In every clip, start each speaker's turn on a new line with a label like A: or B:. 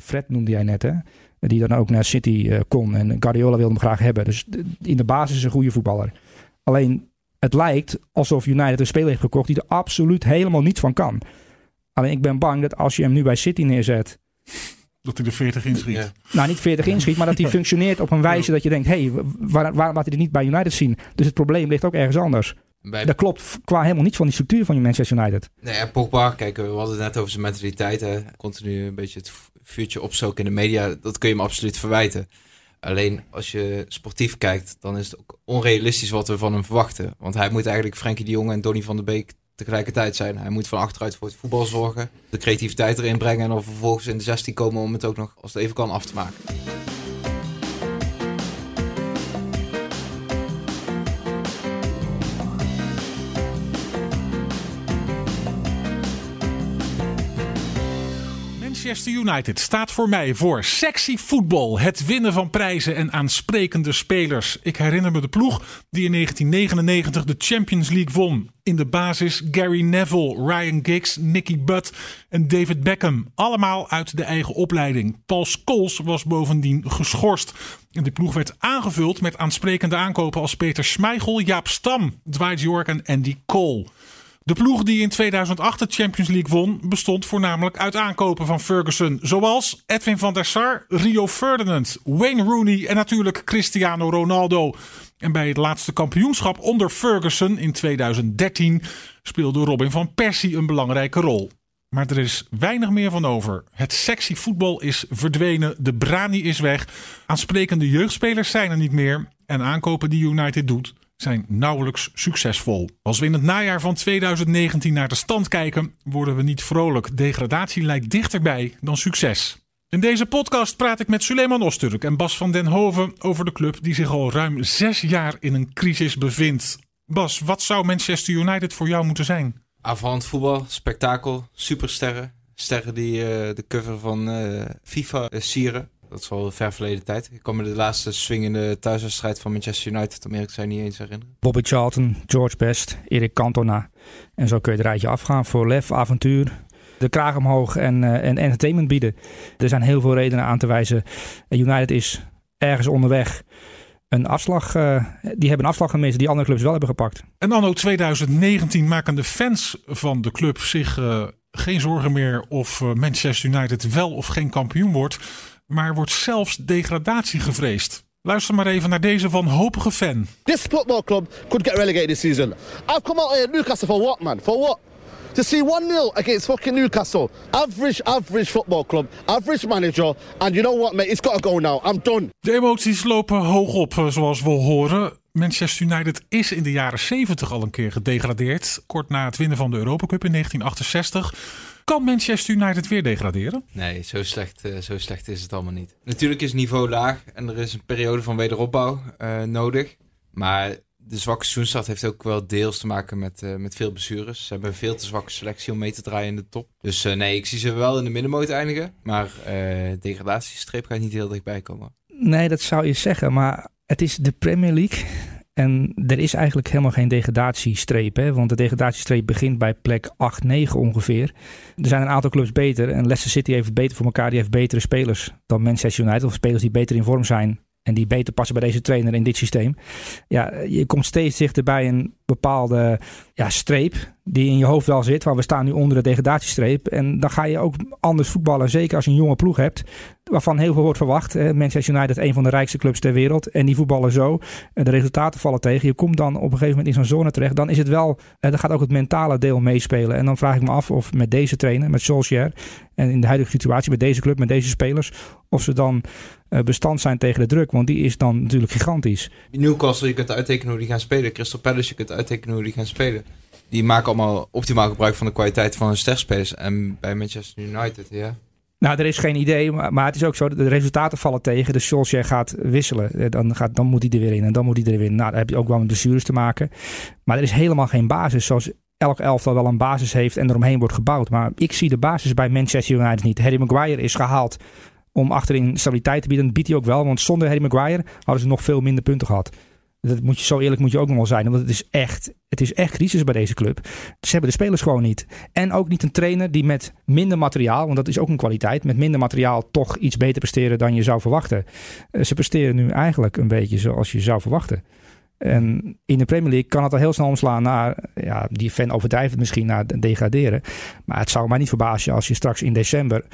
A: Fred noemde jij net, hè? Die dan ook naar City kon. En Guardiola wilde hem graag hebben. Dus in de basis is een goede voetballer. Alleen het lijkt alsof United een speler heeft gekocht die er absoluut helemaal niets van kan. Alleen ik ben bang dat als je hem nu bij City neerzet.
B: Dat hij de 40 inschiet.
A: Nou, niet 40 inschiet, maar dat hij functioneert op een wijze dat je denkt: hé, hey, waar, waarom laat hij dit niet bij United zien? Dus het probleem ligt ook ergens anders. Bij... Dat klopt qua helemaal niet van die structuur van je Manchester United.
C: Nee, ja, Pogba, kijk, we hadden het net over zijn mentaliteit. Hè. Continu een beetje het vuurtje opstoken in de media. Dat kun je hem absoluut verwijten. Alleen als je sportief kijkt, dan is het ook onrealistisch wat we van hem verwachten. Want hij moet eigenlijk Frenkie de Jong en Donny van der Beek tegelijkertijd zijn. Hij moet van achteruit voor het voetbal zorgen, de creativiteit erin brengen en dan vervolgens in de 16 komen om het ook nog als het even kan af te maken.
B: Manchester United staat voor mij voor sexy voetbal, het winnen van prijzen en aansprekende spelers. Ik herinner me de ploeg die in 1999 de Champions League won. In de basis Gary Neville, Ryan Giggs, Nicky Butt en David Beckham. Allemaal uit de eigen opleiding. Paul Scholes was bovendien geschorst. En de ploeg werd aangevuld met aansprekende aankopen als Peter Schmeichel, Jaap Stam, Dwight York en Andy Cole. De ploeg die in 2008 de Champions League won, bestond voornamelijk uit aankopen van Ferguson. Zoals Edwin van der Sar, Rio Ferdinand, Wayne Rooney en natuurlijk Cristiano Ronaldo. En bij het laatste kampioenschap onder Ferguson in 2013 speelde Robin van Persie een belangrijke rol. Maar er is weinig meer van over. Het sexy voetbal is verdwenen, de brani is weg, aansprekende jeugdspelers zijn er niet meer en aankopen die United doet zijn nauwelijks succesvol. Als we in het najaar van 2019 naar de stand kijken, worden we niet vrolijk. Degradatie lijkt dichterbij dan succes. In deze podcast praat ik met Suleiman Osturk en Bas van den Hoven over de club die zich al ruim zes jaar in een crisis bevindt. Bas, wat zou Manchester United voor jou moeten zijn?
C: Avant voetbal, spektakel, supersterren. Sterren die uh, de cover van uh, FIFA uh, sieren. Dat is al ver verleden tijd. Ik kan me de laatste swingende thuiswedstrijd van Manchester United, om eerlijk zijn, niet eens herinneren.
A: Bobby Charlton, George Best, Erik Cantona. En zo kun je het rijtje afgaan voor lef, avontuur, de kraag omhoog en, uh, en entertainment bieden. Er zijn heel veel redenen aan te wijzen. United is ergens onderweg een afslag, uh, die hebben een afslag gemist die andere clubs wel hebben gepakt.
B: En anno 2019 maken de fans van de club zich uh, geen zorgen meer of Manchester United wel of geen kampioen wordt maar wordt zelfs degradatie gevreesd. Luister maar even naar deze wanhopige fan.
D: This football club could get relegated this season. I've come out here Newcastle for what, man? For what? To see 1-0 against fucking Newcastle. Average, average football club. Average manager. And you know what, mate? It's got to go now. I'm done.
B: De emoties lopen hoog op, eh, zoals we horen. Manchester United is in de jaren 70 al een keer gedegradeerd. Kort na het winnen van de Europa Cup in 1968. Kan Manchester United weer degraderen?
C: Nee, zo slecht, uh, zo slecht is het allemaal niet. Natuurlijk is het niveau laag en er is een periode van wederopbouw uh, nodig. Maar de zwakke seizoenstart heeft ook wel deels te maken met, uh, met veel blessures. Ze hebben een veel te zwakke selectie om mee te draaien in de top. Dus nee, ik zie ze wel in de middenmoot eindigen. Maar degradatiestreep gaat niet heel dichtbij komen.
A: Nee, dat zou je zeggen. Maar het is de Premier League. En er is eigenlijk helemaal geen degradatiestreep. Hè? Want de degradatiestreep begint bij plek 8, 9 ongeveer. Er zijn een aantal clubs beter. En Leicester City heeft het beter voor elkaar. Die heeft betere spelers dan Manchester United. Of spelers die beter in vorm zijn. En die beter passen bij deze trainer in dit systeem. Ja, je komt steeds dichter bij een bepaalde ja, streep die in je hoofd wel zit. waar we staan nu onder de degradatiestreep. En dan ga je ook anders voetballen. Zeker als je een jonge ploeg hebt. Waarvan heel veel wordt verwacht. Manchester United een van de rijkste clubs ter wereld. En die voetballen zo. De resultaten vallen tegen. Je komt dan op een gegeven moment in zo'n zone terecht. Dan is het wel. Dan gaat ook het mentale deel meespelen. En dan vraag ik me af of met deze trainer, met Solskjaer. En in de huidige situatie met deze club, met deze spelers. Of ze dan bestand zijn tegen de druk. Want die is dan natuurlijk gigantisch.
C: Newcastle, je kunt uittekenen hoe die gaan spelen. Crystal Palace, je kunt uittekenen hoe die gaan spelen. Die maken allemaal optimaal gebruik van de kwaliteit van hun sterspelers. En bij Manchester United, ja.
A: Nou, er is geen idee, maar, het is ook zo, de resultaten vallen tegen. De Solskjaer gaat wisselen. Eh, dan, gaat, dan moet hij er weer in en dan moet hij er weer in. Nou, heb je ook wel met blessures te maken. Maar er is helemaal geen basis, zoals elk elftal wel een basis heeft en eromheen wordt gebouwd. Maar ik zie de basis bij Manchester United niet. Harry Maguire is gehaald om achterin stabiliteit te bieden. Dat biedt hij ook wel, want zonder Harry Maguire hadden ze nog veel minder punten gehad. Dat moet je, zo eerlijk moet je ook nog wel zijn. Want het is, echt, het is echt crisis bij deze club. Ze hebben de spelers gewoon niet. En ook niet een trainer die met minder materiaal, want dat is ook een kwaliteit, met minder materiaal toch iets beter presteren dan je zou verwachten. Eh, ze presteren nu eigenlijk een beetje zoals je zou verwachten. En in de Premier League kan het al heel snel omslaan naar, ja, die fan overdrijft misschien naar degraderen. Maar het zou mij niet verbazen als je straks in december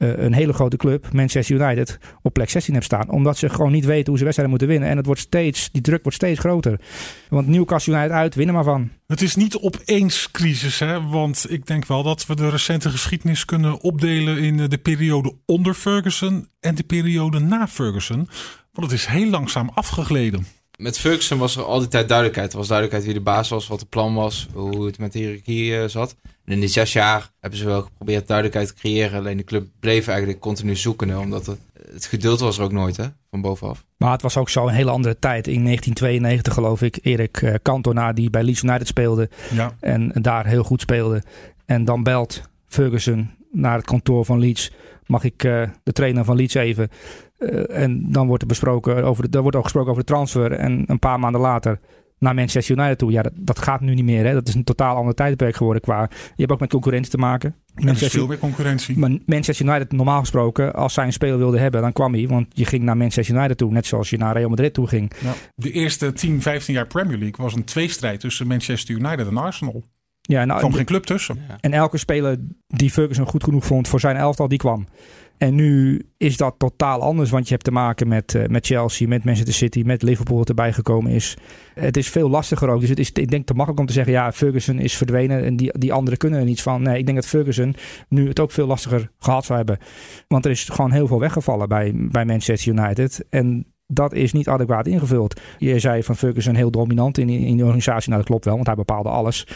A: uh, een hele grote club, Manchester United, op plek 16 hebt staan. Omdat ze gewoon niet weten hoe ze wedstrijden moeten winnen. En het wordt steeds, die druk wordt steeds groter. Want Newcastle United uit, winnen maar van.
B: Het is niet opeens crisis, hè? want ik denk wel dat we de recente geschiedenis kunnen opdelen in de periode onder Ferguson en de periode na Ferguson. Want het is heel langzaam afgegleden
C: met Ferguson was er al die tijd duidelijkheid. Er was duidelijkheid wie de baas was, wat het plan was, hoe het met de hiërarchie uh, zat. En in die zes jaar hebben ze wel geprobeerd duidelijkheid te creëren. Alleen de club bleef eigenlijk continu zoeken, omdat het, het geduld was er ook nooit, hè, van bovenaf.
A: Maar het was ook zo een hele andere tijd. In 1992 geloof ik, Erik uh, Cantona die bij Leeds United speelde. Ja. En daar heel goed speelde. En dan belt Ferguson naar het kantoor van Leeds. Mag ik uh, de trainer van Leeds even? Uh, en dan wordt er besproken over de, er wordt ook gesproken over de transfer. En een paar maanden later naar Manchester United toe. Ja, dat, dat gaat nu niet meer. Hè. Dat is een totaal ander tijdperk geworden. Qua, je hebt ook met concurrentie te maken.
B: Manchester, is veel meer concurrentie.
A: Maar Manchester United, normaal gesproken, als zij een speler wilde hebben, dan kwam hij. Want je ging naar Manchester United toe, net zoals je naar Real Madrid toe ging. Ja.
B: De eerste 10, 15 jaar Premier League was een tweestrijd tussen Manchester United en Arsenal.
A: Ja,
B: nou, er kwam geen club tussen.
A: En elke speler die Ferguson goed genoeg vond voor zijn elftal, die kwam. En nu is dat totaal anders, want je hebt te maken met, uh, met Chelsea, met Manchester City, met Liverpool dat erbij gekomen is. Het is veel lastiger ook. Dus het is, ik denk te makkelijk om te zeggen, ja, Ferguson is verdwenen en die, die anderen kunnen er niets van. Nee, ik denk dat Ferguson nu het ook veel lastiger gehad zou hebben. Want er is gewoon heel veel weggevallen bij, bij Manchester United. En dat is niet adequaat ingevuld. Je zei van Ferguson heel dominant in, in de organisatie. Nou, dat klopt wel, want hij bepaalde alles.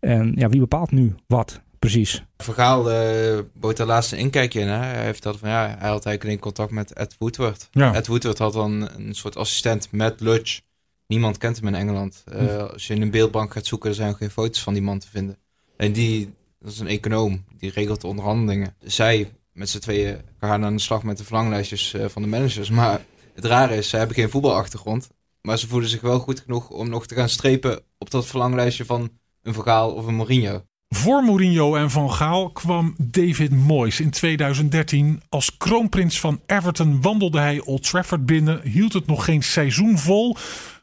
A: En ja, wie bepaalt nu wat? Precies.
C: Vergaal uh, bood daar laatst een inkijkje in. Hè? Hij heeft dat van ja, hij had eigenlijk in contact met Ed Woodward. Ja. Ed Woodward had dan een soort assistent met Lutch. Niemand kent hem in Engeland. Uh, hm. Als je in een beeldbank gaat zoeken, er zijn geen foto's van die man te vinden. En die, dat is een econoom, die regelt de onderhandelingen. Zij met z'n tweeën gaan aan de slag met de verlanglijstjes uh, van de managers. Maar het rare is, ze hebben geen voetbalachtergrond. Maar ze voelen zich wel goed genoeg om nog te gaan strepen op dat verlanglijstje van een Vergaal of een Mourinho.
B: Voor Mourinho en Van Gaal kwam David Moyes in 2013. Als kroonprins van Everton wandelde hij Old Trafford binnen, hield het nog geen seizoen vol,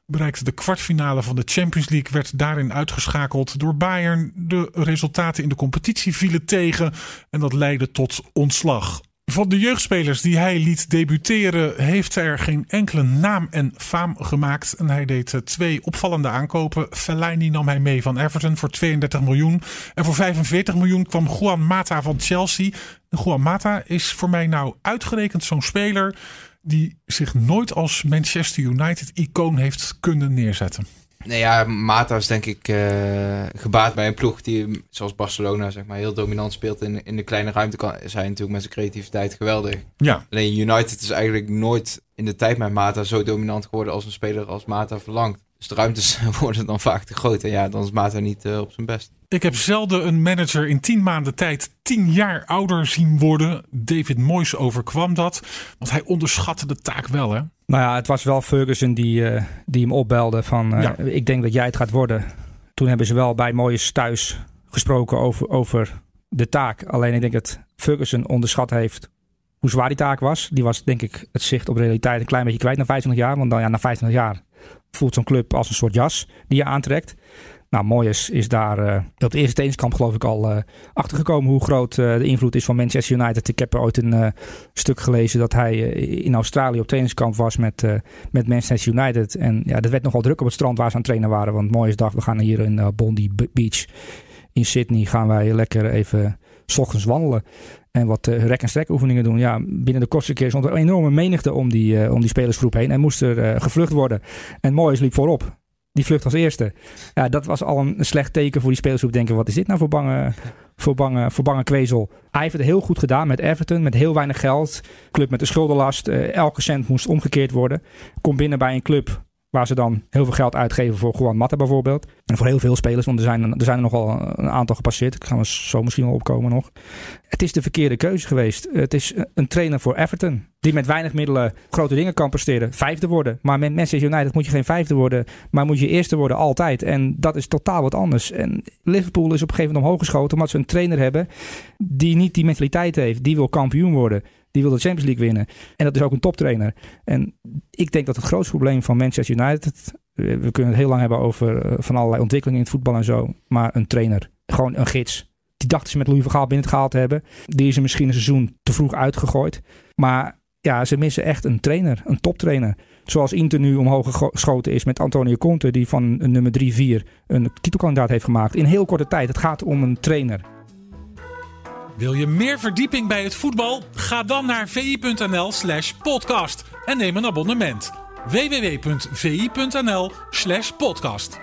B: bereikte de kwartfinale van de Champions League, werd daarin uitgeschakeld door Bayern. De resultaten in de competitie vielen tegen en dat leidde tot ontslag. Van de jeugdspelers die hij liet debuteren, heeft er geen enkele naam en faam gemaakt. En hij deed eh, twee opvallende aankopen. Fellaini nam hij mee van Everton voor 32 miljoen. En voor 45 miljoen kwam Juan Mata van Chelsea. Juan Mata is voor mij nou uitgerekend zo'n speler die zich nooit als Manchester United-icoon heeft kunnen neerzetten.
C: Nee, ja, Mata is denk ik uh, gebaat bij een ploeg die, zoals Barcelona, zeg maar, heel dominant speelt in, in de kleine ruimte. Kan, hij natuurlijk met zijn creativiteit geweldig. Ja. Alleen United is eigenlijk nooit in de tijd met Mata zo dominant geworden als een speler als Mata verlangt. Dus de ruimtes worden dan vaak te groot. En ja, dan is Mata niet uh, op zijn best.
B: Ik heb zelden een manager in tien maanden tijd tien jaar ouder zien worden. David Moyes overkwam dat. Want hij onderschatte de taak wel, hè?
A: Nou ja, het was wel Ferguson die, uh, die hem opbelde van... Uh, ik denk dat jij het gaat worden. Toen hebben ze wel bij Moyes thuis gesproken over, over de taak. Alleen ik denk dat Ferguson onderschat heeft hoe zwaar die taak was. Die was denk ik het zicht op realiteit een klein beetje kwijt na 25 jaar. Want dan ja, na 25 jaar voelt zo'n club als een soort jas die je aantrekt. Nou, Moyes is daar uh, op de eerste trainingskamp geloof ik al uh, achtergekomen hoe groot uh, de invloed is van Manchester United. Ik heb ooit een stuk gelezen dat hij in Australië op trainingskamp was met, met Manchester United. En ja, dat werd nogal druk op het strand waar ze aan het trainen waren. Want Moyes dacht, we gaan hier in Bondi Beach in Sydney gaan wij lekker even s ochtends wandelen. En wat rek- en strek oefeningen doen. Ja, binnen de kortste keer stond er een enorme menigte om die, om die spelersgroep heen. En moest er gevlucht worden. En Moyes liep voorop. Die vlucht als eerste. Ja, dat was al een slecht teken voor die spelersgroep. Denken, wat is dit nou voor bange, voor bange, voor bange kwezel? Hij heeft het heel goed gedaan met Everton, met heel weinig geld. Club met de schuldenlast. Elke cent moest omgekeerd worden. Komt binnen bij een club Waar ze dan heel veel geld uitgeven voor Juan Mata bijvoorbeeld. En voor heel veel spelers, want er zijn, er zijn er nogal een aantal gepasseerd. Ik ga zo misschien wel opkomen nog. Het is de verkeerde keuze geweest. Het is een trainer voor Everton. Die met weinig middelen grote dingen kan presteren. Vijfde worden. Maar met Manchester United moet je geen vijfde worden. Maar moet je eerste worden altijd. En dat is totaal wat anders. En Liverpool is op een gegeven moment omhoog geschoten. Omdat ze een trainer hebben die niet die mentaliteit heeft. Die wil kampioen worden. Die wil de Champions League winnen. En dat is ook een toptrainer. En ik denk dat het grootste probleem van Manchester United. We kunnen het heel lang hebben over eh, van allerlei ontwikkelingen in het voetbal en zo. Maar een trainer. Gewoon een gids. Die dachten ze met Louis van Gaal binnen gehaald te hebben. Die is er misschien een seizoen te vroeg uitgegooid. Maar ja, ze missen echt een trainer. Een toptrainer. Zoals Inter nu omhoog geschoten is met Antonio Conte. Die van een nummer 3-4 een titelkandidaat heeft gemaakt. In heel korte tijd. Het gaat om een trainer.
B: Wil je meer verdieping bij het voetbal? Ga dan naar vi.nl/slash podcast en neem een abonnement. www.vi.nl/slash podcast.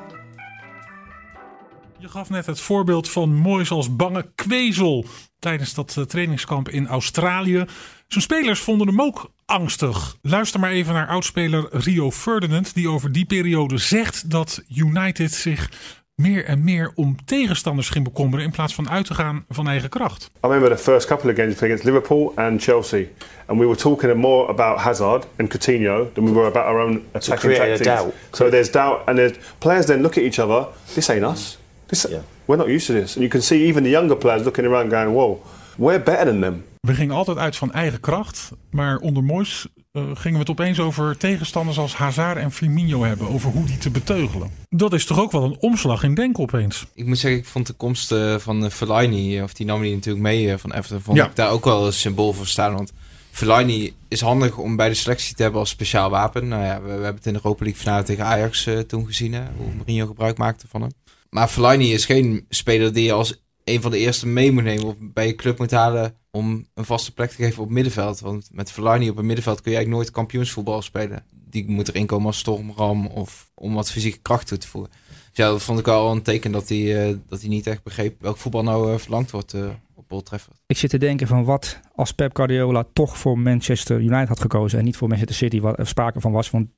B: Je gaf net het voorbeeld van Moois als bange kwezel tijdens dat eh, trainingskamp in Australië. Zijn spelers vonden hem ook angstig. Luister maar even naar oudspeler Rio Ferdinand, die over die periode zegt dat United zich meer en meer om tegenstanders ging bekommeren in plaats van uit te gaan van eigen kracht.
E: I remember the first couple of games against Liverpool and Chelsea, and we were talking more about Hazard and Coutinho than we were about our own attacking tactics. Doubt. So there's doubt, and the players then look at each other. This ain't us. This, yeah. We're not used to this. And you can see even the younger players looking around, going, "Whoa, we're better than them."
B: We gingen altijd uit van eigen kracht, maar onder Moyes uh, gingen we het opeens over tegenstanders als Hazard en Firmino hebben. Over hoe die te beteugelen. Dat is toch ook wel een omslag in denken opeens.
C: Ik moet zeggen, ik vond de komst uh, van uh, Fellaini, of die nam die natuurlijk mee van Everton, vond ik daar ook wel een symbool voor staan. Want Fellaini is handig om bij de selectie te hebben als speciaal wapen. Nou ja, we, we hebben het in de Europa League finale tegen Ajax toen gezien, hè, hoe Mourinho gebruik maakte van hem. Maar Fellaini is geen speler die je als een van de eerste mee moet nemen of bij je club moet halen om een vaste plek te geven op middenveld. Want met Fellaini op het middenveld kun je eigenlijk nooit kampioensvoetbal spelen. Die moet erin komen als stormram of om wat fysieke kracht toe te voegen. Dus ja, dat vond ik al een teken dat hij, uh, dat hij niet echt begreep welk voetbal nou uh, verlangd wordt uh, op Old Trafford.
A: Ik zit te denken van wat als Pep Guardiola toch voor Manchester United had gekozen en niet voor Manchester City, waar er sprake van was. Want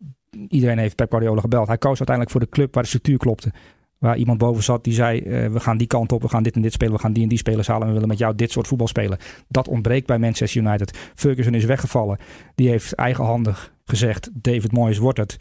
A: iedereen heeft Pep Guardiola gebeld. Hij koos uiteindelijk voor de club waar de structuur klopte. Waar iemand boven zat die zei: uh, We gaan die kant op, we gaan dit en dit spelen, we gaan die en die spelers halen. En we willen met jou dit soort voetbal spelen. Dat ontbreekt bij Manchester United. Ferguson is weggevallen. Die heeft eigenhandig gezegd: David Moyes wordt het.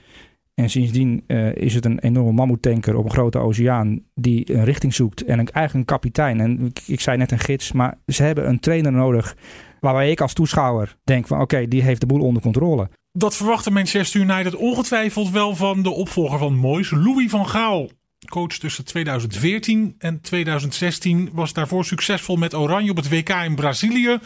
A: En sindsdien uh, is het een enorme mammoetanker op een grote oceaan die een richting zoekt. En een, een kapitein. En ik, zei net een gids, maar ze hebben een trainer nodig. Waarbij ik als toeschouwer denk van oké, die heeft de boel onder controle.
B: Dat verwachtte Manchester United ongetwijfeld wel van de opvolger van Moyes, Louis van Gaal coach tussen 2014 en 2016. Was daarvoor succesvol met Oranje op het WK in Brazilië.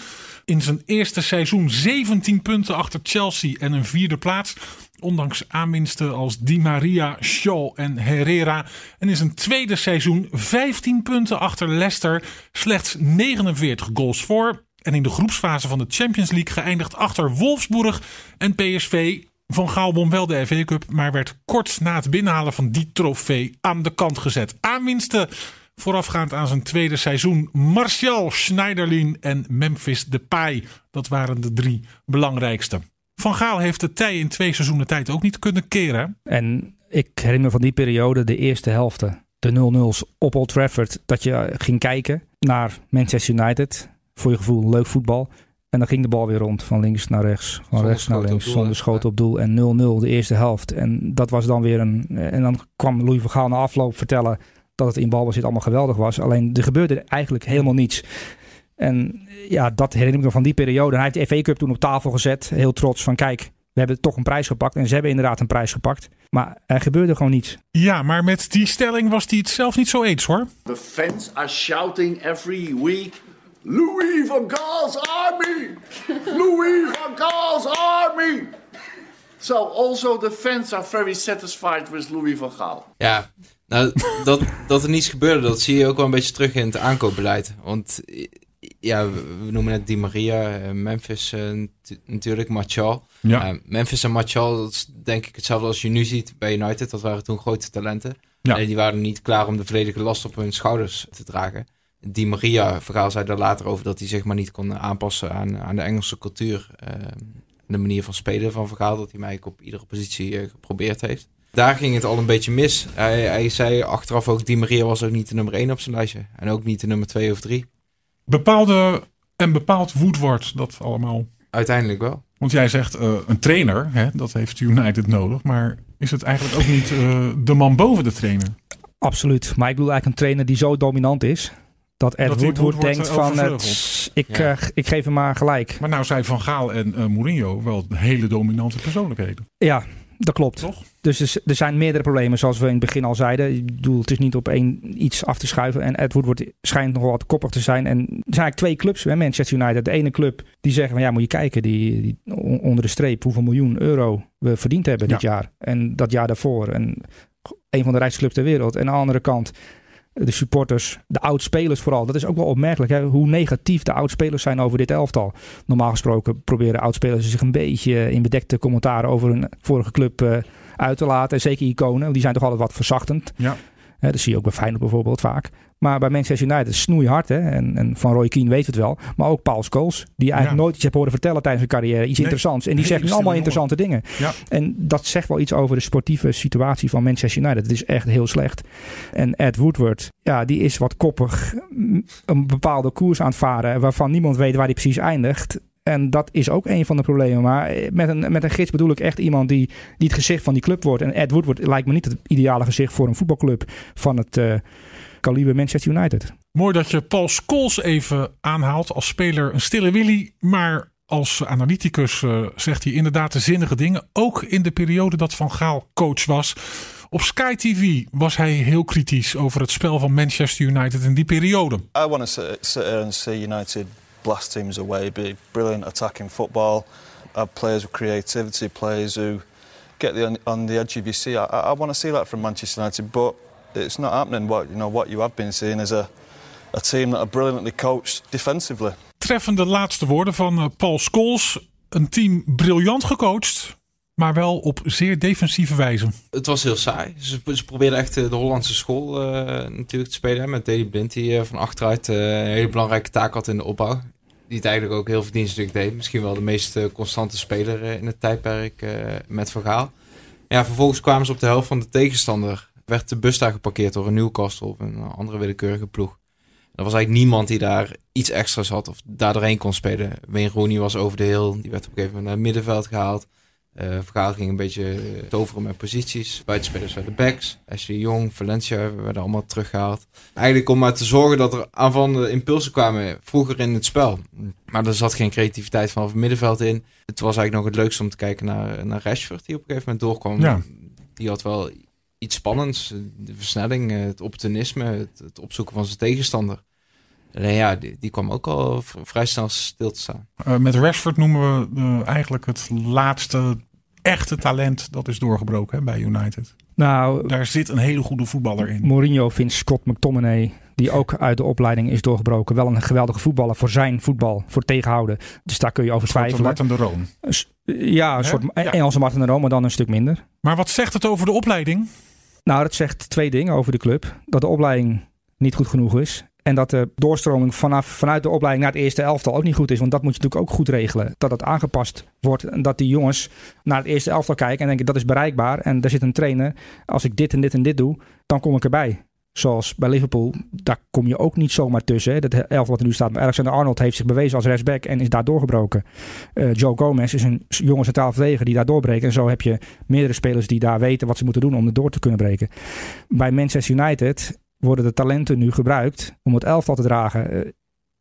B: In zijn eerste seizoen 17 punten achter Chelsea en een vierde plaats. Ondanks aanwinsten als Di Maria, Shaw en Herrera. En in zijn tweede seizoen 15 punten achter Leicester. Slechts 49 goals voor. En in de groepsfase van de Champions League geëindigd achter Wolfsburg en PSV. Van Gaal won wel de FA Cup, maar werd kort na het binnenhalen van die trofee aan de kant gezet. Aanwinsten voorafgaand aan zijn tweede seizoen. Martial, Schneiderlin en Memphis Depay. Dat waren de drie belangrijkste. Van Gaal heeft de tij in twee seizoenen tijd ook niet kunnen keren.
A: En ik herinner me van die periode de eerste helft. De 0-0's op Old Trafford. Dat je ging kijken naar Manchester United. Voor je gevoel leuk voetbal. En dan ging de bal weer rond, van links naar rechts, van zonder rechts naar links, zonder schoten op doel. En 0-0 de eerste helft. En dat was dan weer een... En dan kwam Louis van Gaal na afloop vertellen dat het in balbezit allemaal geweldig was. Alleen er gebeurde eigenlijk helemaal niets. En ja, dat herinner ik me van die periode. En hij heeft de FA Cup toen op tafel gezet, heel trots van kijk, we hebben toch een prijs gepakt. En ze hebben inderdaad een prijs gepakt. Maar er gebeurde gewoon niets.
B: Ja, maar met die stelling was hij het zelf niet zo eens hoor.
F: The fans are shouting every week Louis van Gaal's army! Louis van Gaal's army! So also the fans are very satisfied with Louis van Gaal.
C: Ja, nou, dat, dat er niets gebeurde, dat zie je ook wel een beetje terug in het aankoopbeleid. Want ja, we noemen het Di Maria, eh, Memphis uh, natuurlijk, Martial. Ja. Uh, Memphis en Martial, dat is denk ik hetzelfde als je nu ziet bij United. Dat waren toen grote talenten. Ja. En die waren niet klaar om de volledige last op hun schouders te dragen. Die Maria, verhaal zei daar later over dat hij zich maar niet kon aanpassen aan, aan de Engelse cultuur. Uh, de manier van spelen van Vergaal, dat hij mij op iedere positie uh, geprobeerd heeft. Daar ging het al een beetje mis. Hij, hij zei achteraf ook, Di Maria was ook niet de nummer 1 op zijn lijstje. En ook niet de nummer 2 of 3.
B: Bepaalde en bepaald Woodward dat allemaal?
C: Uiteindelijk wel.
B: Want jij zegt uh, een trainer, hè, dat heeft United nodig. Maar is het eigenlijk ook niet uh, de man boven de trainer?
A: Absoluut. Maar ik bedoel eigenlijk een trainer die zo dominant is. Dat Ed Woodward, Woodward denkt van, het, ik, ja. uh, ik geef hem maar gelijk.
B: Maar nou zijn Van Gaal en Mourinho wel hele dominante persoonlijkheden.
A: Ja, dat klopt.
B: Toch?
A: Dus er zijn meerdere problemen, zoals we in het begin al zeiden. Ik bedoel, het is niet op één iets af te schuiven. En Ed Woodward schijnt nog wat koppig te zijn. En er zijn eigenlijk twee clubs, hè, Manchester United. De ene club die zeggen van ja, moet je kijken, die, die onder de streep hoeveel miljoen euro we verdiend hebben dit jaar. En dat jaar daarvoor. En een van de rijkste clubs ter wereld. En aan de andere kant de supporters, de oudspelers vooral. Dat is ook wel opmerkelijk hè? hoe negatief de oudspelers zijn over dit elftal. Normaal gesproken proberen oudspelers zich een beetje in bedekte commentaren over hun vorige club uh, uit te laten. Zeker iconen, die zijn toch altijd wat verzachtend.
B: Ja.
A: Hè, dat zie je ook bij Feyenoord bijvoorbeeld vaak. Maar bij Manchester United snoeihard. Hè? En, en van Roy Keane weet het wel. Maar ook Paul Scholes. Die eigenlijk nooit iets heeft horen vertellen tijdens zijn carrière. Iets interessants. En die zegt nu allemaal interessante dingen.
B: Ja.
A: En dat zegt wel iets over de sportieve situatie van Manchester United. Het is echt heel slecht. En Ed Woodward, ja, die is wat koppig. Een bepaalde koers aan het varen. Waarvan niemand weet waar hij precies eindigt. En dat is ook een van de problemen. Maar met een, met een gids bedoel ik echt iemand die, die het gezicht van die club wordt. En Ed Woodward lijkt me niet het ideale gezicht voor een voetbalclub van het uh, kaliber Manchester United.
B: Mooi dat je Paul Scholes even aanhaalt als speler. Een stille Willy, maar als analyticus uh, zegt hij inderdaad de zinnige dingen. Ook in de periode dat Van Gaal coach was. Op Sky TV was hij heel kritisch over het spel van Manchester United in die periode.
G: I want to sit and say United blast teams away, be brilliant attacking football, have players with creativity, players who get the, on the edge of your seat. I, I want to see that from Manchester United, but it's not happening. What you know, what you have been seeing is a, a team that are brilliantly coached defensively.
B: Treffende laatste woorden van uh, Paul Scholes. Een team briljant gecoacht, maar wel op zeer defensieve wijze.
C: Het was heel saai. Ze, ze probeerden echt de Hollandse school uh, natuurlijk te spelen. Met Daley Blind, die uh, van achteruit een hele belangrijke taak had in de opbouw die het eigenlijk ook heel verdienstelijk deed. Misschien wel de meest constante speler in het tijdperk uh, met Vergaal. Ja, vervolgens kwamen ze op de helft van de tegenstander. Werd de bus daar geparkeerd door een Newcastle of een andere willekeurige ploeg. Er was eigenlijk niemand die daar iets extra's had of daar doorheen kon spelen. Wayne Rooney was over de heel. Die werd op een gegeven moment naar het middenveld gehaald. Uh, Vergaal ging een beetje toveren met posities. Buitenspelers werden backs. Ashley Jong, Valencia werden allemaal teruggehaald. Eigenlijk om maar te zorgen dat er aanvallende impulsen kwamen vroeger in het spel. Maar er zat geen creativiteit vanaf het middenveld in. Het was eigenlijk nog het leukste om te kijken naar, naar Rashford die op een gegeven moment doorkwam.
B: Ja.
C: Die had wel iets spannends. De versnelling, het opportunisme, het, het opzoeken van zijn tegenstander. Alleen ja, die, die, kwam ook al vrij snel stil te staan.
B: Uh, met Rashford noemen we uh, eigenlijk het laatste echte talent dat is doorgebroken hè, bij United.
A: Nou,
B: daar zit een hele goede voetballer in.
A: Mourinho vindt Scott McTominay, die ook uit de opleiding is doorgebroken, wel een geweldige voetballer voor zijn voetbal, voor tegenhouden. Dus daar kun je over twijfelen.
B: Martin de Roon.
A: Ja, een soort ja. Engelse Martin de Roon, maar dan een stuk minder.
B: Maar wat zegt het over de opleiding?
A: Nou, dat zegt twee dingen over de club. Dat de opleiding niet goed genoeg is. En dat de doorstroming vanaf, vanuit de opleiding naar het eerste elftal ook niet goed is. Want dat moet je natuurlijk ook goed regelen. Dat het aangepast wordt. En dat die jongens naar het eerste elftal kijken en denken dat is bereikbaar. En daar zit een trainer. Als ik dit en dit en dit doe, dan kom ik erbij. Zoals bij Liverpool, daar kom je ook niet zomaar tussen. Hè. Dat elftal wat er nu staat. Maar Alexander Arnold heeft zich bewezen als rechtsback en is daar doorgebroken. Uh, Joe Gomez is een jonge centraal verdediger die daar doorbreekt. En zo heb je meerdere spelers die daar weten wat ze moeten doen om er door te kunnen breken. Bij Manchester United worden de talenten nu gebruikt om het elftal te dragen.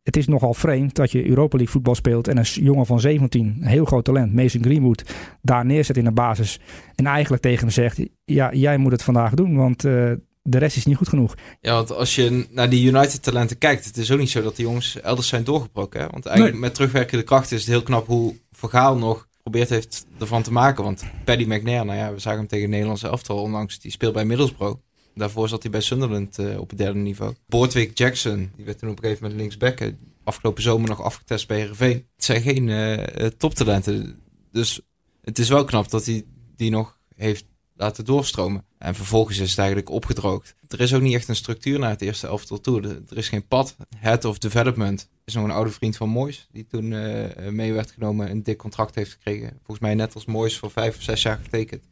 A: Het is nogal vreemd dat je Europa League voetbal speelt en een jongen van 17, een heel groot talent, Mason Greenwood, daar neerzet in de basis. En eigenlijk tegen hem zegt, ja, jij moet het vandaag doen, want uh, de rest is niet goed genoeg.
C: Ja, want als je naar die United talenten kijkt, het is ook niet zo dat die jongens elders zijn doorgebroken. Hè? Want eigenlijk nee. met terugwerkende kracht is het heel knap hoe Vergaal nog geprobeerd heeft ervan te maken. Want Paddy McNair, nou ja, we zagen hem tegen het Nederlandse elftal onlangs, die speelt bij Middlesbrough. Daarvoor zat hij bij Sunderland uh, op het derde niveau. Boordwick Jackson, die werd toen op een gegeven moment linksback. Afgelopen zomer nog afgetest bij Heerenveen. Het zijn geen uh, toptalenten. Dus het is wel knap dat hij die nog heeft laten doorstromen. En vervolgens is het eigenlijk opgedroogd. Er is ook niet echt een structuur naar het eerste elftal toe. Er is geen pad. Head of Development is nog een oude vriend van Moyes. Die toen uh, mee werd genomen en een dik contract heeft gekregen. Volgens mij net als Moyes voor vijf of zes jaar getekend.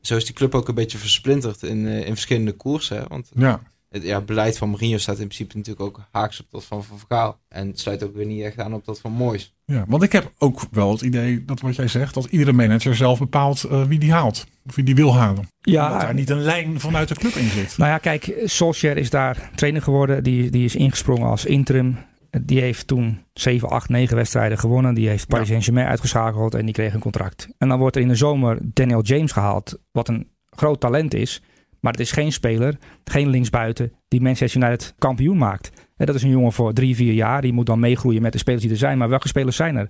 C: Zo is die club ook een beetje versplinterd in, in verschillende koersen. Want
B: ja
C: het ja, beleid van Mourinho staat in principe natuurlijk ook haaks op dat van Van Gaal. En het sluit ook weer niet echt aan op dat van Moois.
B: Ja, want ik heb ook wel het idee dat wat jij zegt, dat iedere manager zelf bepaalt uh, wie die haalt. Of wie die wil halen. Ja, dat daar niet een lijn vanuit de club in zit.
A: Nou ja, kijk, Solskjaer is daar trainer geworden. Die, die is ingesprongen als interim. Die heeft toen 7, 8, 9 wedstrijden gewonnen. Die heeft Paris Saint-Germain uitgeschakeld en die kreeg een contract. En dan wordt er in de zomer Daniel James gehaald, wat een groot talent is. Maar het is geen speler, geen linksbuiten, die Manchester United kampioen maakt. dat is een jongen voor drie, vier jaar. Die moet dan meegroeien met de spelers die er zijn. Maar welke spelers zijn er?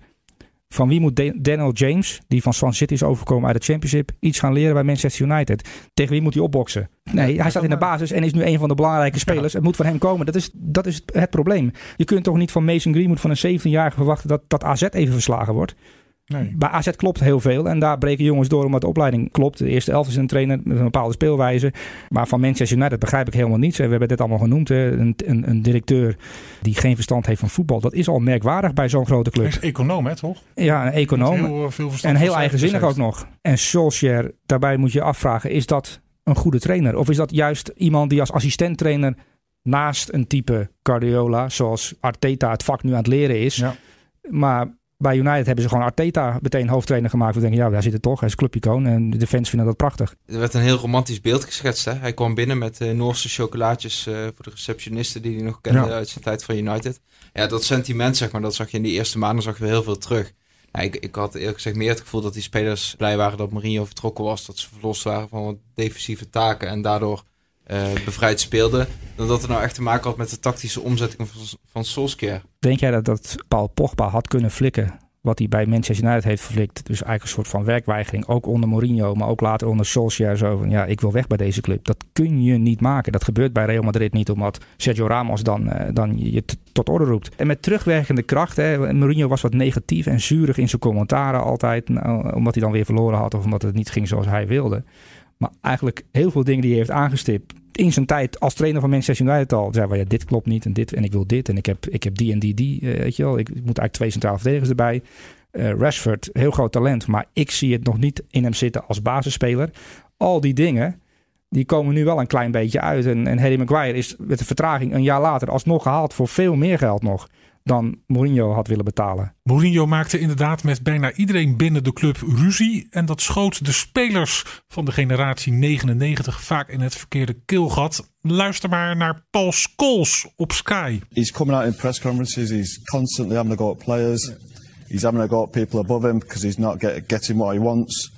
A: Van wie moet Daniel James, die van Swan City is overgekomen uit de Championship, iets gaan leren bij Manchester United? Tegen wie moet hij opboksen? Nee, hij staat in de basis en is nu een van de belangrijke spelers. Het moet van hem komen. Dat is, dat is het probleem. Je kunt toch niet van Mason Greenwood van een 17-jarige verwachten dat, dat AZ even verslagen wordt? Nee. Bij AZ klopt heel veel. En daar breken jongens door omdat de opleiding klopt. De eerste elf is een trainer met een bepaalde speelwijze. Maar van Manchester United begrijp ik helemaal niets. We hebben dit allemaal genoemd. Een, een, een, directeur die geen verstand heeft van voetbal. Dat is al merkwaardig bij zo'n grote club. Hij
B: is econoom, hè, toch?
A: Ja, een econoom. Heel, eh, veel en heel eigenzinnig ook nog. En Solskjaer, daarbij moet je afvragen, is dat een goede trainer? Of is dat juist iemand die als assistent-trainer naast een type Guardiola, zoals Arteta het vak nu aan het leren is... Ja. Maar bij United hebben ze gewoon Arteta meteen hoofdtrainer gemaakt. We denken, ja, daar zit het toch. Hij is clubicoon en de fans vinden dat prachtig.
C: Er werd een heel romantisch beeld geschetst. Hè? Hij kwam binnen met uh, Noorse chocolaatjes uh, voor de receptionisten die hij nog kende uit zijn tijd van United. Ja, dat sentiment, zeg maar, dat zag je in die eerste maanden zag je heel veel terug. Ik, ik had eerlijk gezegd meer het gevoel dat die spelers blij waren dat Mourinho vertrokken was. Dat ze verlost waren van wat defensieve taken en daardoor bevrijd speelde. Dan dat het nou echt te maken had met de tactische omzetting van, van Solskjaer.
A: Denk jij dat, dat Paul Pogba had kunnen flikken? Wat hij bij Manchester United heeft geflikt. Dus eigenlijk een soort van werkweigering. Ook onder Mourinho, maar ook later onder Solskjaer. Zo van, ja, ik wil weg bij deze club. Dat kun je niet maken. Dat gebeurt bij Real Madrid niet. Omdat Sergio Ramos dan, uh, dan je tot orde roept. En met terugwerkende kracht. Hè, Mourinho was wat negatief en zurig in zijn commentaren altijd. Nou, omdat hij dan weer verloren had. Of omdat het niet ging zoals hij wilde. Maar eigenlijk heel veel dingen die hij heeft aangestipt in zijn tijd als trainer van Manchester United al zei van ja, dit klopt niet en dit en ik wil dit en ik heb, ik heb die en die, die, uh, weet je wel. Ik, moet eigenlijk twee centrale verdedigers erbij. Uh, Rashford, heel groot talent, maar ik zie het nog niet in hem zitten als basisspeler. Al die dingen, die komen nu wel een klein beetje uit. En, en Harry Maguire is met de vertraging een jaar later alsnog gehaald voor veel meer geld nog dan Mourinho had willen betalen.
B: Mourinho maakte inderdaad met bijna iedereen binnen de club ruzie. En dat schoot de spelers van de generatie 99 vaak in het verkeerde keelgat. Luister maar naar Paul Scholes op Sky.
H: He's coming out in press conferences. He's constantly having to go at players. He's having to go at people above him because he's not get, getting what he wants.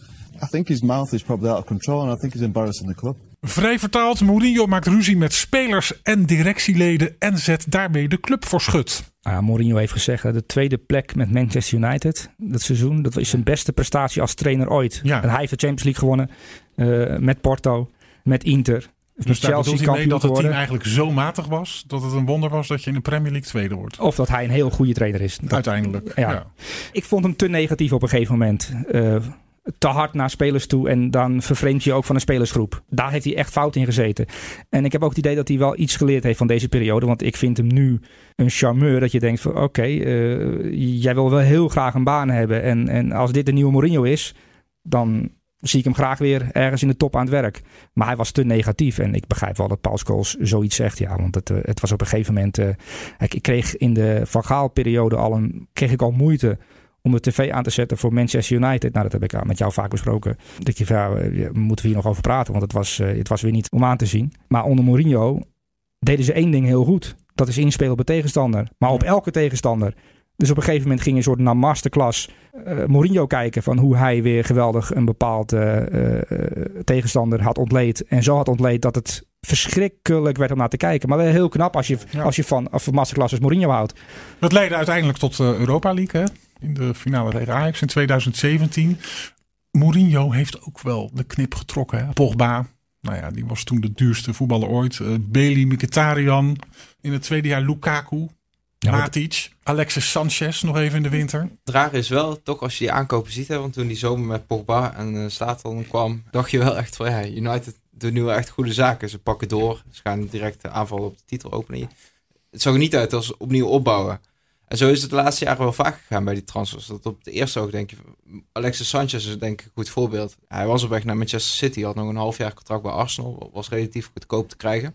H: I think his mouth is probably out of control and I think he's embarrassing the club.
B: Vrij vertaald, Mourinho maakt ruzie met spelers en directieleden en zet daarmee de club voor schut.
A: Nou Mourinho heeft gezegd dat de tweede plek met Manchester United dat seizoen, dat is zijn beste prestatie als trainer ooit. Ja. En hij heeft de Champions League gewonnen uh, met Porto, met Inter.
B: Dus Chelsea hij mee dat het team eigenlijk zo matig was dat het een wonder was dat je in de Premier League tweede wordt.
A: Of dat hij een heel goede trainer is.
B: Uiteindelijk. Ja.
A: Ik vond hem te negatief op een gegeven moment. Uh, te hard naar spelers toe en dan vervreemd je ook van een spelersgroep. Daar heeft hij echt fout in gezeten. En ik heb ook het idee dat hij wel iets geleerd heeft van deze periode. Want ik vind hem nu een charmeur dat je denkt van oké, eh, jij wil wel heel graag een baan hebben. En, en als dit de nieuwe Mourinho is, dan zie ik hem graag weer ergens in de top aan het werk. Maar hij was te negatief. En ik begrijp wel dat Paul Scholes zoiets zegt. Ja, want het, eh, het was op een gegeven moment... Uh, ik kreeg in de Van Gaal periode al, een, kreeg ik al moeite om de tv aan te zetten voor Manchester United. Nou, dat heb ik met jou vaak besproken. Dat je, ja, moeten we hier nog over praten, want het was, eh, het was weer niet om aan te zien. Maar onder Mourinho deden ze één ding heel goed. Dat is inspelen op de tegenstander. Maar op elke tegenstander. Dus op een gegeven moment ging een soort naar masterclass uh, Mourinho kijken van hoe hij weer geweldig een bepaald uh, tegenstander had ontleed. En zo had ontleed dat het verschrikkelijk werd om naar te kijken. Maar wel heel knap als je, als je van, van masterclass als Mourinho houdt.
B: Dat leidde uiteindelijk tot Europa League hè? In de finale tegen Ajax in 2017. Mourinho heeft ook wel de knip getrokken. Hè? Pogba, nou ja, die was toen de duurste voetballer ooit. Uh, Bailey, Mkhitaryan. In het tweede jaar Lukaku. Ja, Matic, Alexis Sanchez nog even in de winter.
C: Het rare is wel, toch als je die aankopen ziet, hè, want toen die zomer met Pogba en uh, kwam, dacht je wel echt van ja, United doet nu wel echt goede zaken. Ze pakken door, ze gaan direct aanvallen op de titel openen. Het zag er niet uit als opnieuw opbouwen. En zo is het de laatste jaren wel vaak gegaan bij die transfers. Dat op het eerste oog denk je, Alexis Sanchez is denk ik een goed voorbeeld. Hij was op weg naar Manchester City, had nog een half jaar contract bij Arsenal, was relatief goedkoop te krijgen.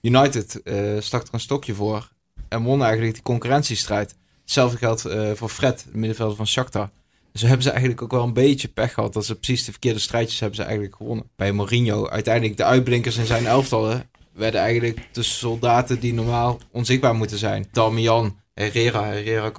C: United uh, stak er een stokje voor en won eigenlijk die concurrentiestrijd. Hetzelfde geldt uh, voor Fred, de middenvelder van Shakhtar. Dus hebben ze eigenlijk ook wel een beetje pech gehad dat ze precies de verkeerde strijdjes hebben ze eigenlijk gewonnen. Bij Mourinho, uiteindelijk de uitblinkers in zijn elftallen werden eigenlijk de soldaten die normaal onzichtbaar moeten zijn. Darmian, Herrera. Herrera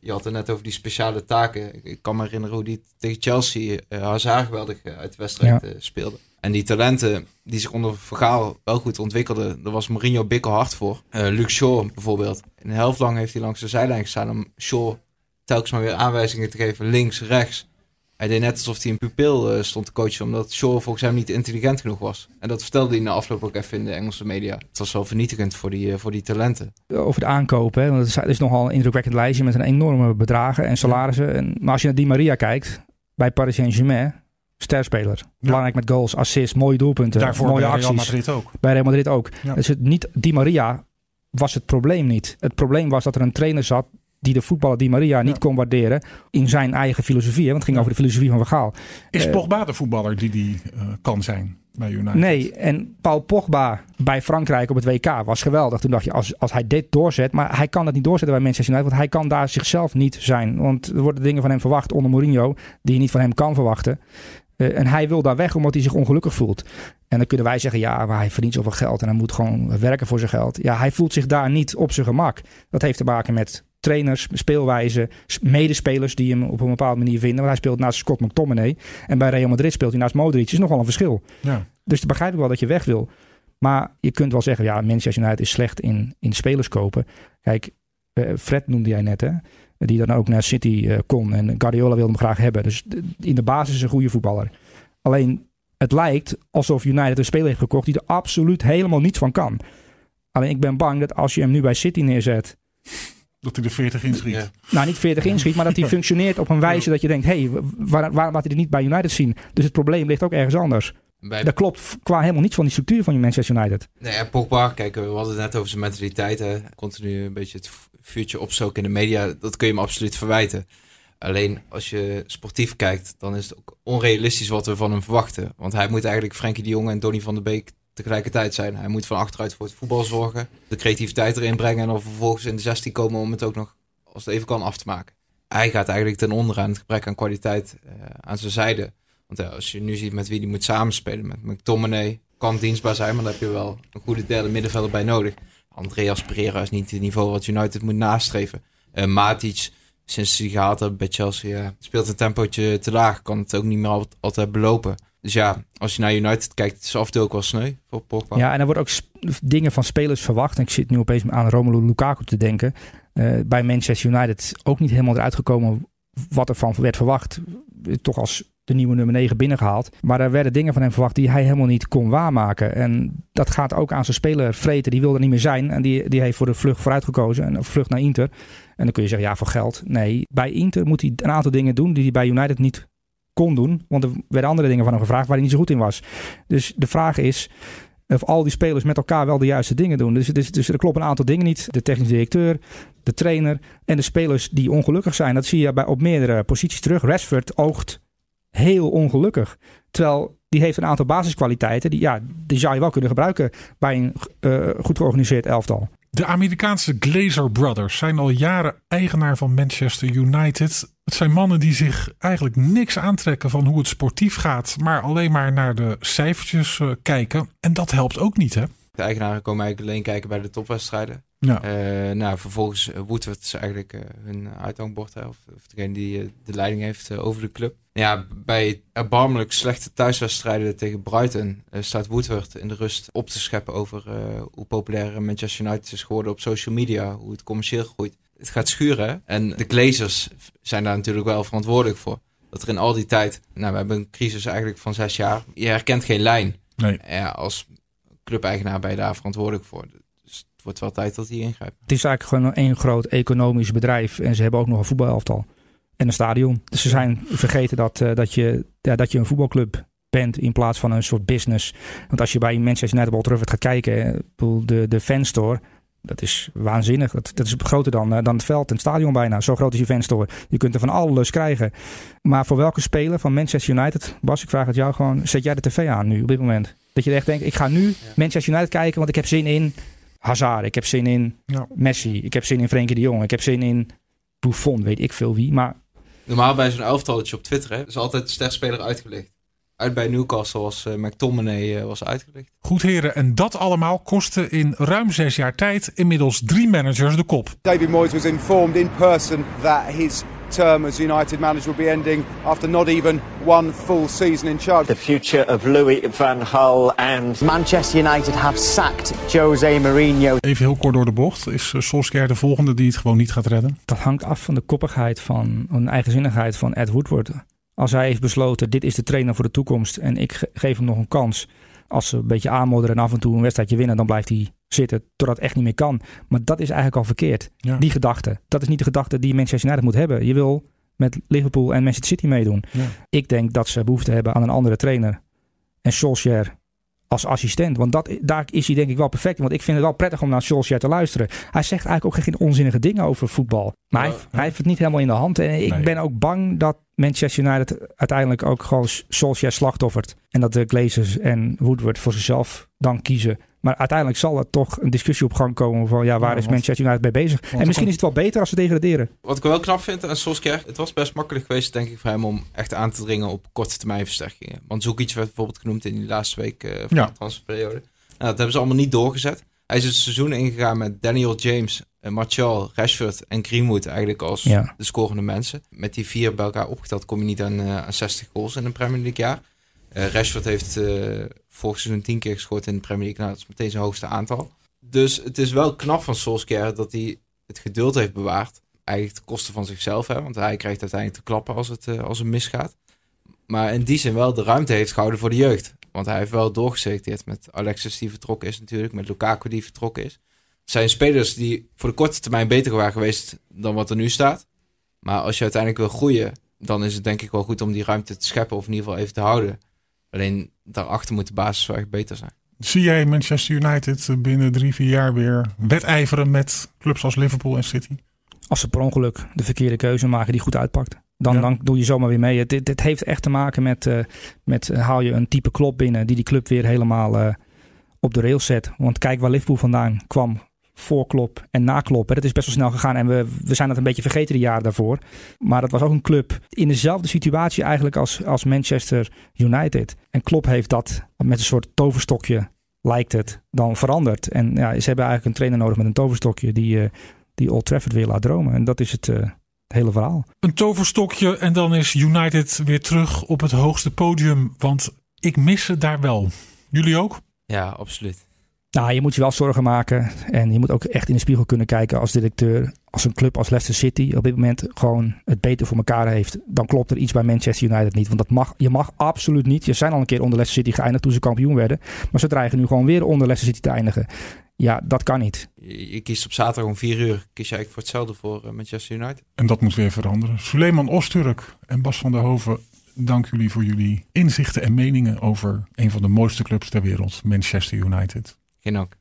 C: je had het net over die speciale taken. Ik kan me herinneren hoe die tegen Chelsea uh, Hazard geweldig uh, uit de wedstrijd ja. uh, speelde. En die talenten die zich onder Vergaal wel goed ontwikkelden, daar was Mourinho bikkelhard voor. Luke Shaw bijvoorbeeld. Een helft lang heeft hij langs de zijlijn gestaan om Shaw telkens maar weer aanwijzingen te geven, links, rechts. Hij deed net alsof hij een pupil uh, stond te coachen, omdat Shaw volgens hem niet intelligent genoeg was. En dat vertelde hij na afloop ook even in de Engelse media. Het was wel vernietigend voor die, uh, voor die talenten.
A: Over de aankopen, hè, want het is, het is nogal een indrukwekkend lijstje met een enorme bedragen en salarissen. En, maar als je naar Di Maria kijkt, bij Paris Saint-Germain, sterspeler. Ja. Belangrijk met goals, assists, mooie doelpunten,
B: Daarvoor
A: mooie
B: bij
A: acties.
B: Real Madrid ook.
A: Bij Real Madrid ook. Ja. Dus het, niet Di Maria was het probleem niet. Het probleem was dat er een trainer zat die de voetballer Di Maria niet ja. kon waarderen in zijn eigen filosofie. Want het ging ja. over de filosofie van Vergaal.
B: Is uh, Pogba de voetballer die die uh, kan zijn bij United?
A: Nee, en Paul Pogba bij Frankrijk op het WK was geweldig. Toen dacht je, als, als hij dit doorzet... Maar hij kan dat niet doorzetten bij Manchester United. Want hij kan daar zichzelf niet zijn. Want er worden dingen van hem verwacht onder Mourinho... die je niet van hem kan verwachten. Uh, en hij wil daar weg omdat hij zich ongelukkig voelt. En dan kunnen wij zeggen, ja, maar hij verdient zoveel geld... en hij moet gewoon werken voor zijn geld. Ja, hij voelt zich daar niet op zijn gemak. Dat heeft te maken met trainers, speelwijze, medespelers die hem op een bepaalde manier vinden. Want hij speelt naast Scott McTominay. En bij Real Madrid speelt hij naast Modric. Dat is nogal een verschil.
B: Ja.
A: Dus dan begrijp ik wel dat je weg wil. Maar je kunt wel zeggen, ja, Manchester United is slecht in, in spelers kopen. Kijk, uh, Fred noemde jij net, hè. Die dan ook naar City uh, kon. En Guardiola wilde hem graag hebben. Dus in de basis is een goede voetballer. Alleen, het lijkt alsof United een speler heeft gekocht die er absoluut helemaal niets van kan. Alleen ik ben bang dat als je hem nu bij City neerzet...
B: Dat hij de 40 inschiet. Ja.
A: Nou, niet 40 inschiet, maar dat hij functioneert op een wijze dat je denkt: hé, hey, waar, waarom laat hij dit niet bij United zien? Dus het probleem ligt ook ergens anders. Bij... Dat klopt qua helemaal niet van die structuur van je Manchester United.
C: Nee, en Pogba, kijk, we hadden het net over zijn mentaliteit. Hè. Continu een beetje het vuurtje opstoken in de media. Dat kun je hem absoluut verwijten. Alleen als je sportief kijkt, dan is het ook onrealistisch wat we van hem verwachten. Want hij moet eigenlijk Frenkie de Jong en Donny van der Beek tegelijkertijd zijn. Hij moet van achteruit voor het voetbal zorgen, de creativiteit erin brengen en dan vervolgens in de 16 komen om het ook nog, als het even kan, af te maken. Hij gaat eigenlijk ten onder aan het gebrek aan kwaliteit uh, aan zijn zijde. Want als je nu ziet met wie die moet samenspelen, met McTominay, kan dienstbaar zijn, maar daar heb je wel een goede derde middenvelder bij nodig. Andreas Pereira is niet het niveau wat United moet nastreven. Uh, Matic, sinds hij gehaald heeft bij Chelsea, speelt een tempootje te laag, kan het ook niet meer altijd belopen. Dus ja, als je naar United kijkt, is af en ook wel sneu voor Pogba.
A: Ja, en er worden ook dingen van spelers verwacht. En ik zit nu opeens aan Romelu Lukaku te denken. Uh, bij Manchester United ook niet helemaal eruit gekomen wat er van werd verwacht. Toch als de nieuwe nummer 9 binnengehaald. Maar er werden dingen van hem verwacht die hij helemaal niet kon waarmaken. En dat gaat ook aan zijn speler vreten. Die wilde er niet meer zijn. En die, die heeft voor de vlucht vooruit gekozen. En een vlucht naar Inter. En dan kun je zeggen, ja, voor geld. Nee, bij Inter moet hij een aantal dingen doen die hij bij United niet kon doen. Want er werden andere dingen van hem gevraagd waar hij niet zo goed in was. Dus de vraag is of al die spelers met elkaar wel de juiste dingen doen. Dus, dus, dus er kloppen een aantal dingen niet. De technisch directeur, de trainer en de spelers die ongelukkig zijn. Dat zie je bij, op meerdere posities terug. Rashford oogt heel ongelukkig. Terwijl die heeft een aantal basiskwaliteiten. Die, ja, die zou je wel kunnen gebruiken bij een uh, goed georganiseerd elftal.
B: De Amerikaanse Glazer Brothers zijn al jaren eigenaar van Manchester United. Het zijn mannen die zich eigenlijk niks aantrekken van hoe het sportief gaat, maar alleen maar naar de cijfertjes uh, kijken. En dat helpt ook niet, hè?
C: De eigenaren komen eigenlijk alleen kijken bij de topwedstrijden.
B: Ja.
C: Uh, nou, vervolgens Woodward is eigenlijk uh, hun uithangbord, hè, of, of degene die de leiding heeft over de club. Ja, bij erbarmelijk slechte thuiswedstrijden tegen Brighton staat Woodward in de rust op te scheppen over hoe populair Manchester United is geworden op social media, hoe het commercieel groeit. Het gaat schuren en de Glazers zijn daar natuurlijk wel verantwoordelijk voor. Dat er in al die tijd, nou we hebben een crisis eigenlijk van zes jaar, je herkent geen lijn.
B: Nee.
C: Ja, als clubeigenaar ben je daar verantwoordelijk voor. Dus het wordt wel tijd dat hij ingrijpt.
A: Het is eigenlijk gewoon één groot economisch bedrijf. En ze hebben ook nog een voetbalelftal. En een stadion. Dus ze zijn vergeten dat, uh, dat, je, ja, dat je een voetbalclub bent in plaats van een soort business. Want als je bij Manchester United Old Trafford gaat kijken, de, de fanstore, dat is waanzinnig. Dat, dat is groter dan, dan het veld en het stadion bijna. Zo groot is je fanstore. Je kunt er van alles krijgen. Maar voor welke speler van Manchester United, Bas, ik vraag het jou gewoon, zet jij de tv aan nu op dit moment? Dat je echt denkt, ik ga nu Manchester United kijken, want ik heb zin in Hazard. Ik heb zin in ja. Messi. Ik heb zin in Frenkie de Jong. Ik heb zin in Buffon, weet ik veel wie. Maar...
C: Normaal bij zo'n elftalletje op Twitter hè, is altijd de sterkspeler uitgelicht. Uit bij Newcastle was uh, McTominay uh, was uitgelicht.
B: Goed heren, en dat allemaal kostte in ruim zes jaar tijd inmiddels drie managers de kop.
I: David Moyes was informed in person that his term as United manager will be ending after not even one full season in charge.
J: The future of Louis van Gaal and
K: Manchester United have sacked Jose Mourinho.
B: Even heel kort door de bocht. Is uh, Solskjaer de volgende die het gewoon niet gaat redden?
A: Dat hangt af van de koppigheid van, een eigenzinnigheid van Ed Woodward. Als hij heeft besloten, dit is de trainer voor de toekomst en ik geef hem nog een kans. Als ze een beetje aanmodderen en af en toe een wedstrijdje winnen, dan blijft hij zitten totdat het echt niet meer kan. Maar dat is eigenlijk al verkeerd. Die gedachte. Dat is niet de gedachte die Manchester United moet hebben. Je wil met Liverpool en Manchester City meedoen. Ja. Ik denk dat ze behoefte hebben aan een andere trainer. En Solskjaer als assistent. Want dat, daar is hij denk ik wel perfect. Want ik vind het wel prettig om naar Solskjaer te luisteren. Hij zegt eigenlijk ook geen onzinnige dingen over voetbal. Maar hij, hij, heeft het niet helemaal in de hand. En ik ben ook bang dat Manchester United uiteindelijk ook gewoon Solskjaer slachtoffert. En dat de Glazers en Woodward voor zichzelf dan kiezen. Maar uiteindelijk zal er toch een discussie op gang komen van ja, waar is Manchester United mee bezig? En misschien is het wel beter als ze degraderen.
C: Wat ik wel knap vind aan Solskjaer, het was best makkelijk geweest denk ik voor hem om echt aan te dringen op korte termijn versterkingen. Want iets werd bijvoorbeeld genoemd in die laatste week uh, van de transferperiode. Nou, dat hebben ze allemaal niet doorgezet. Hij is het seizoen ingegaan met Daniel James, uh, Martial, Rashford en Greenwood eigenlijk als de scorende mensen. Met die vier bij elkaar opgeteld kom je niet aan, uh, aan 60 goals in een Premier League jaar. Uh, Rashford heeft uh, vorig seizoen tien keer gescoord in de Premier League. Nou, dat is meteen zijn hoogste aantal. Dus het is wel knap van Solskjaer dat hij het geduld heeft bewaard. Eigenlijk ten koste van zichzelf. Hè, want hij krijgt uiteindelijk te klappen als het, uh, als het misgaat. Maar in die zin wel de ruimte heeft gehouden voor de jeugd. Want hij heeft wel doorgeselecteerd met Alexis die vertrokken is natuurlijk. Met Lukaku die vertrokken is. Het zijn spelers die voor de korte termijn beter waren geweest dan wat er nu staat. Maar als je uiteindelijk wil groeien, dan is het denk ik wel goed om die ruimte te scheppen. Of in ieder geval even te houden. Alleen daarachter moet de basis wel echt beter zijn.
B: Zie jij Manchester United binnen drie, vier jaar weer wedijveren met clubs als Liverpool en City?
A: Als ze per ongeluk de verkeerde keuze maken die goed uitpakt. Dan, dan doe je zomaar weer mee. Dit, dit heeft echt te maken met, uh, met uh, haal je een type klop binnen die die club weer helemaal uh, op de rails zet. Want kijk waar Liverpool vandaan kwam voorklop en naklop. Dat is best wel snel gegaan en we, we zijn dat een beetje vergeten de jaren daarvoor. Maar dat was ook een club in dezelfde situatie eigenlijk als, als Manchester United. En Klopp heeft dat met een soort toverstokje, lijkt het, dan veranderd. En ja, ze hebben eigenlijk een trainer nodig met een toverstokje die, uh, die Old Trafford weer laat dromen. En dat is het, uh, het hele verhaal.
B: Een toverstokje en dan is United weer terug op het hoogste podium. Want ik mis het daar wel. Jullie ook?
C: Ja, absoluut.
A: Nou, je moet je wel zorgen maken. En je moet ook echt in de spiegel kunnen kijken als directeur. Als een club als Leicester City op dit moment gewoon het beter voor elkaar heeft. Dan klopt er iets bij Manchester United niet. Want dat mag, je mag absoluut niet. Je zijn al een keer onder Leicester City geëindigd toen ze kampioen werden. Maar ze dreigen nu gewoon weer onder Leicester City te eindigen. Ja, dat kan niet.
C: Je, kiest op zaterdag om vier uur. Kies je eigenlijk voor hetzelfde voor uh, Manchester United.
B: En dat moet weer veranderen. Suleiman Osturk en Bas van der Hoven. Dank jullie voor jullie inzichten en meningen over een van de mooiste clubs ter wereld, Manchester United.
C: Geen ook.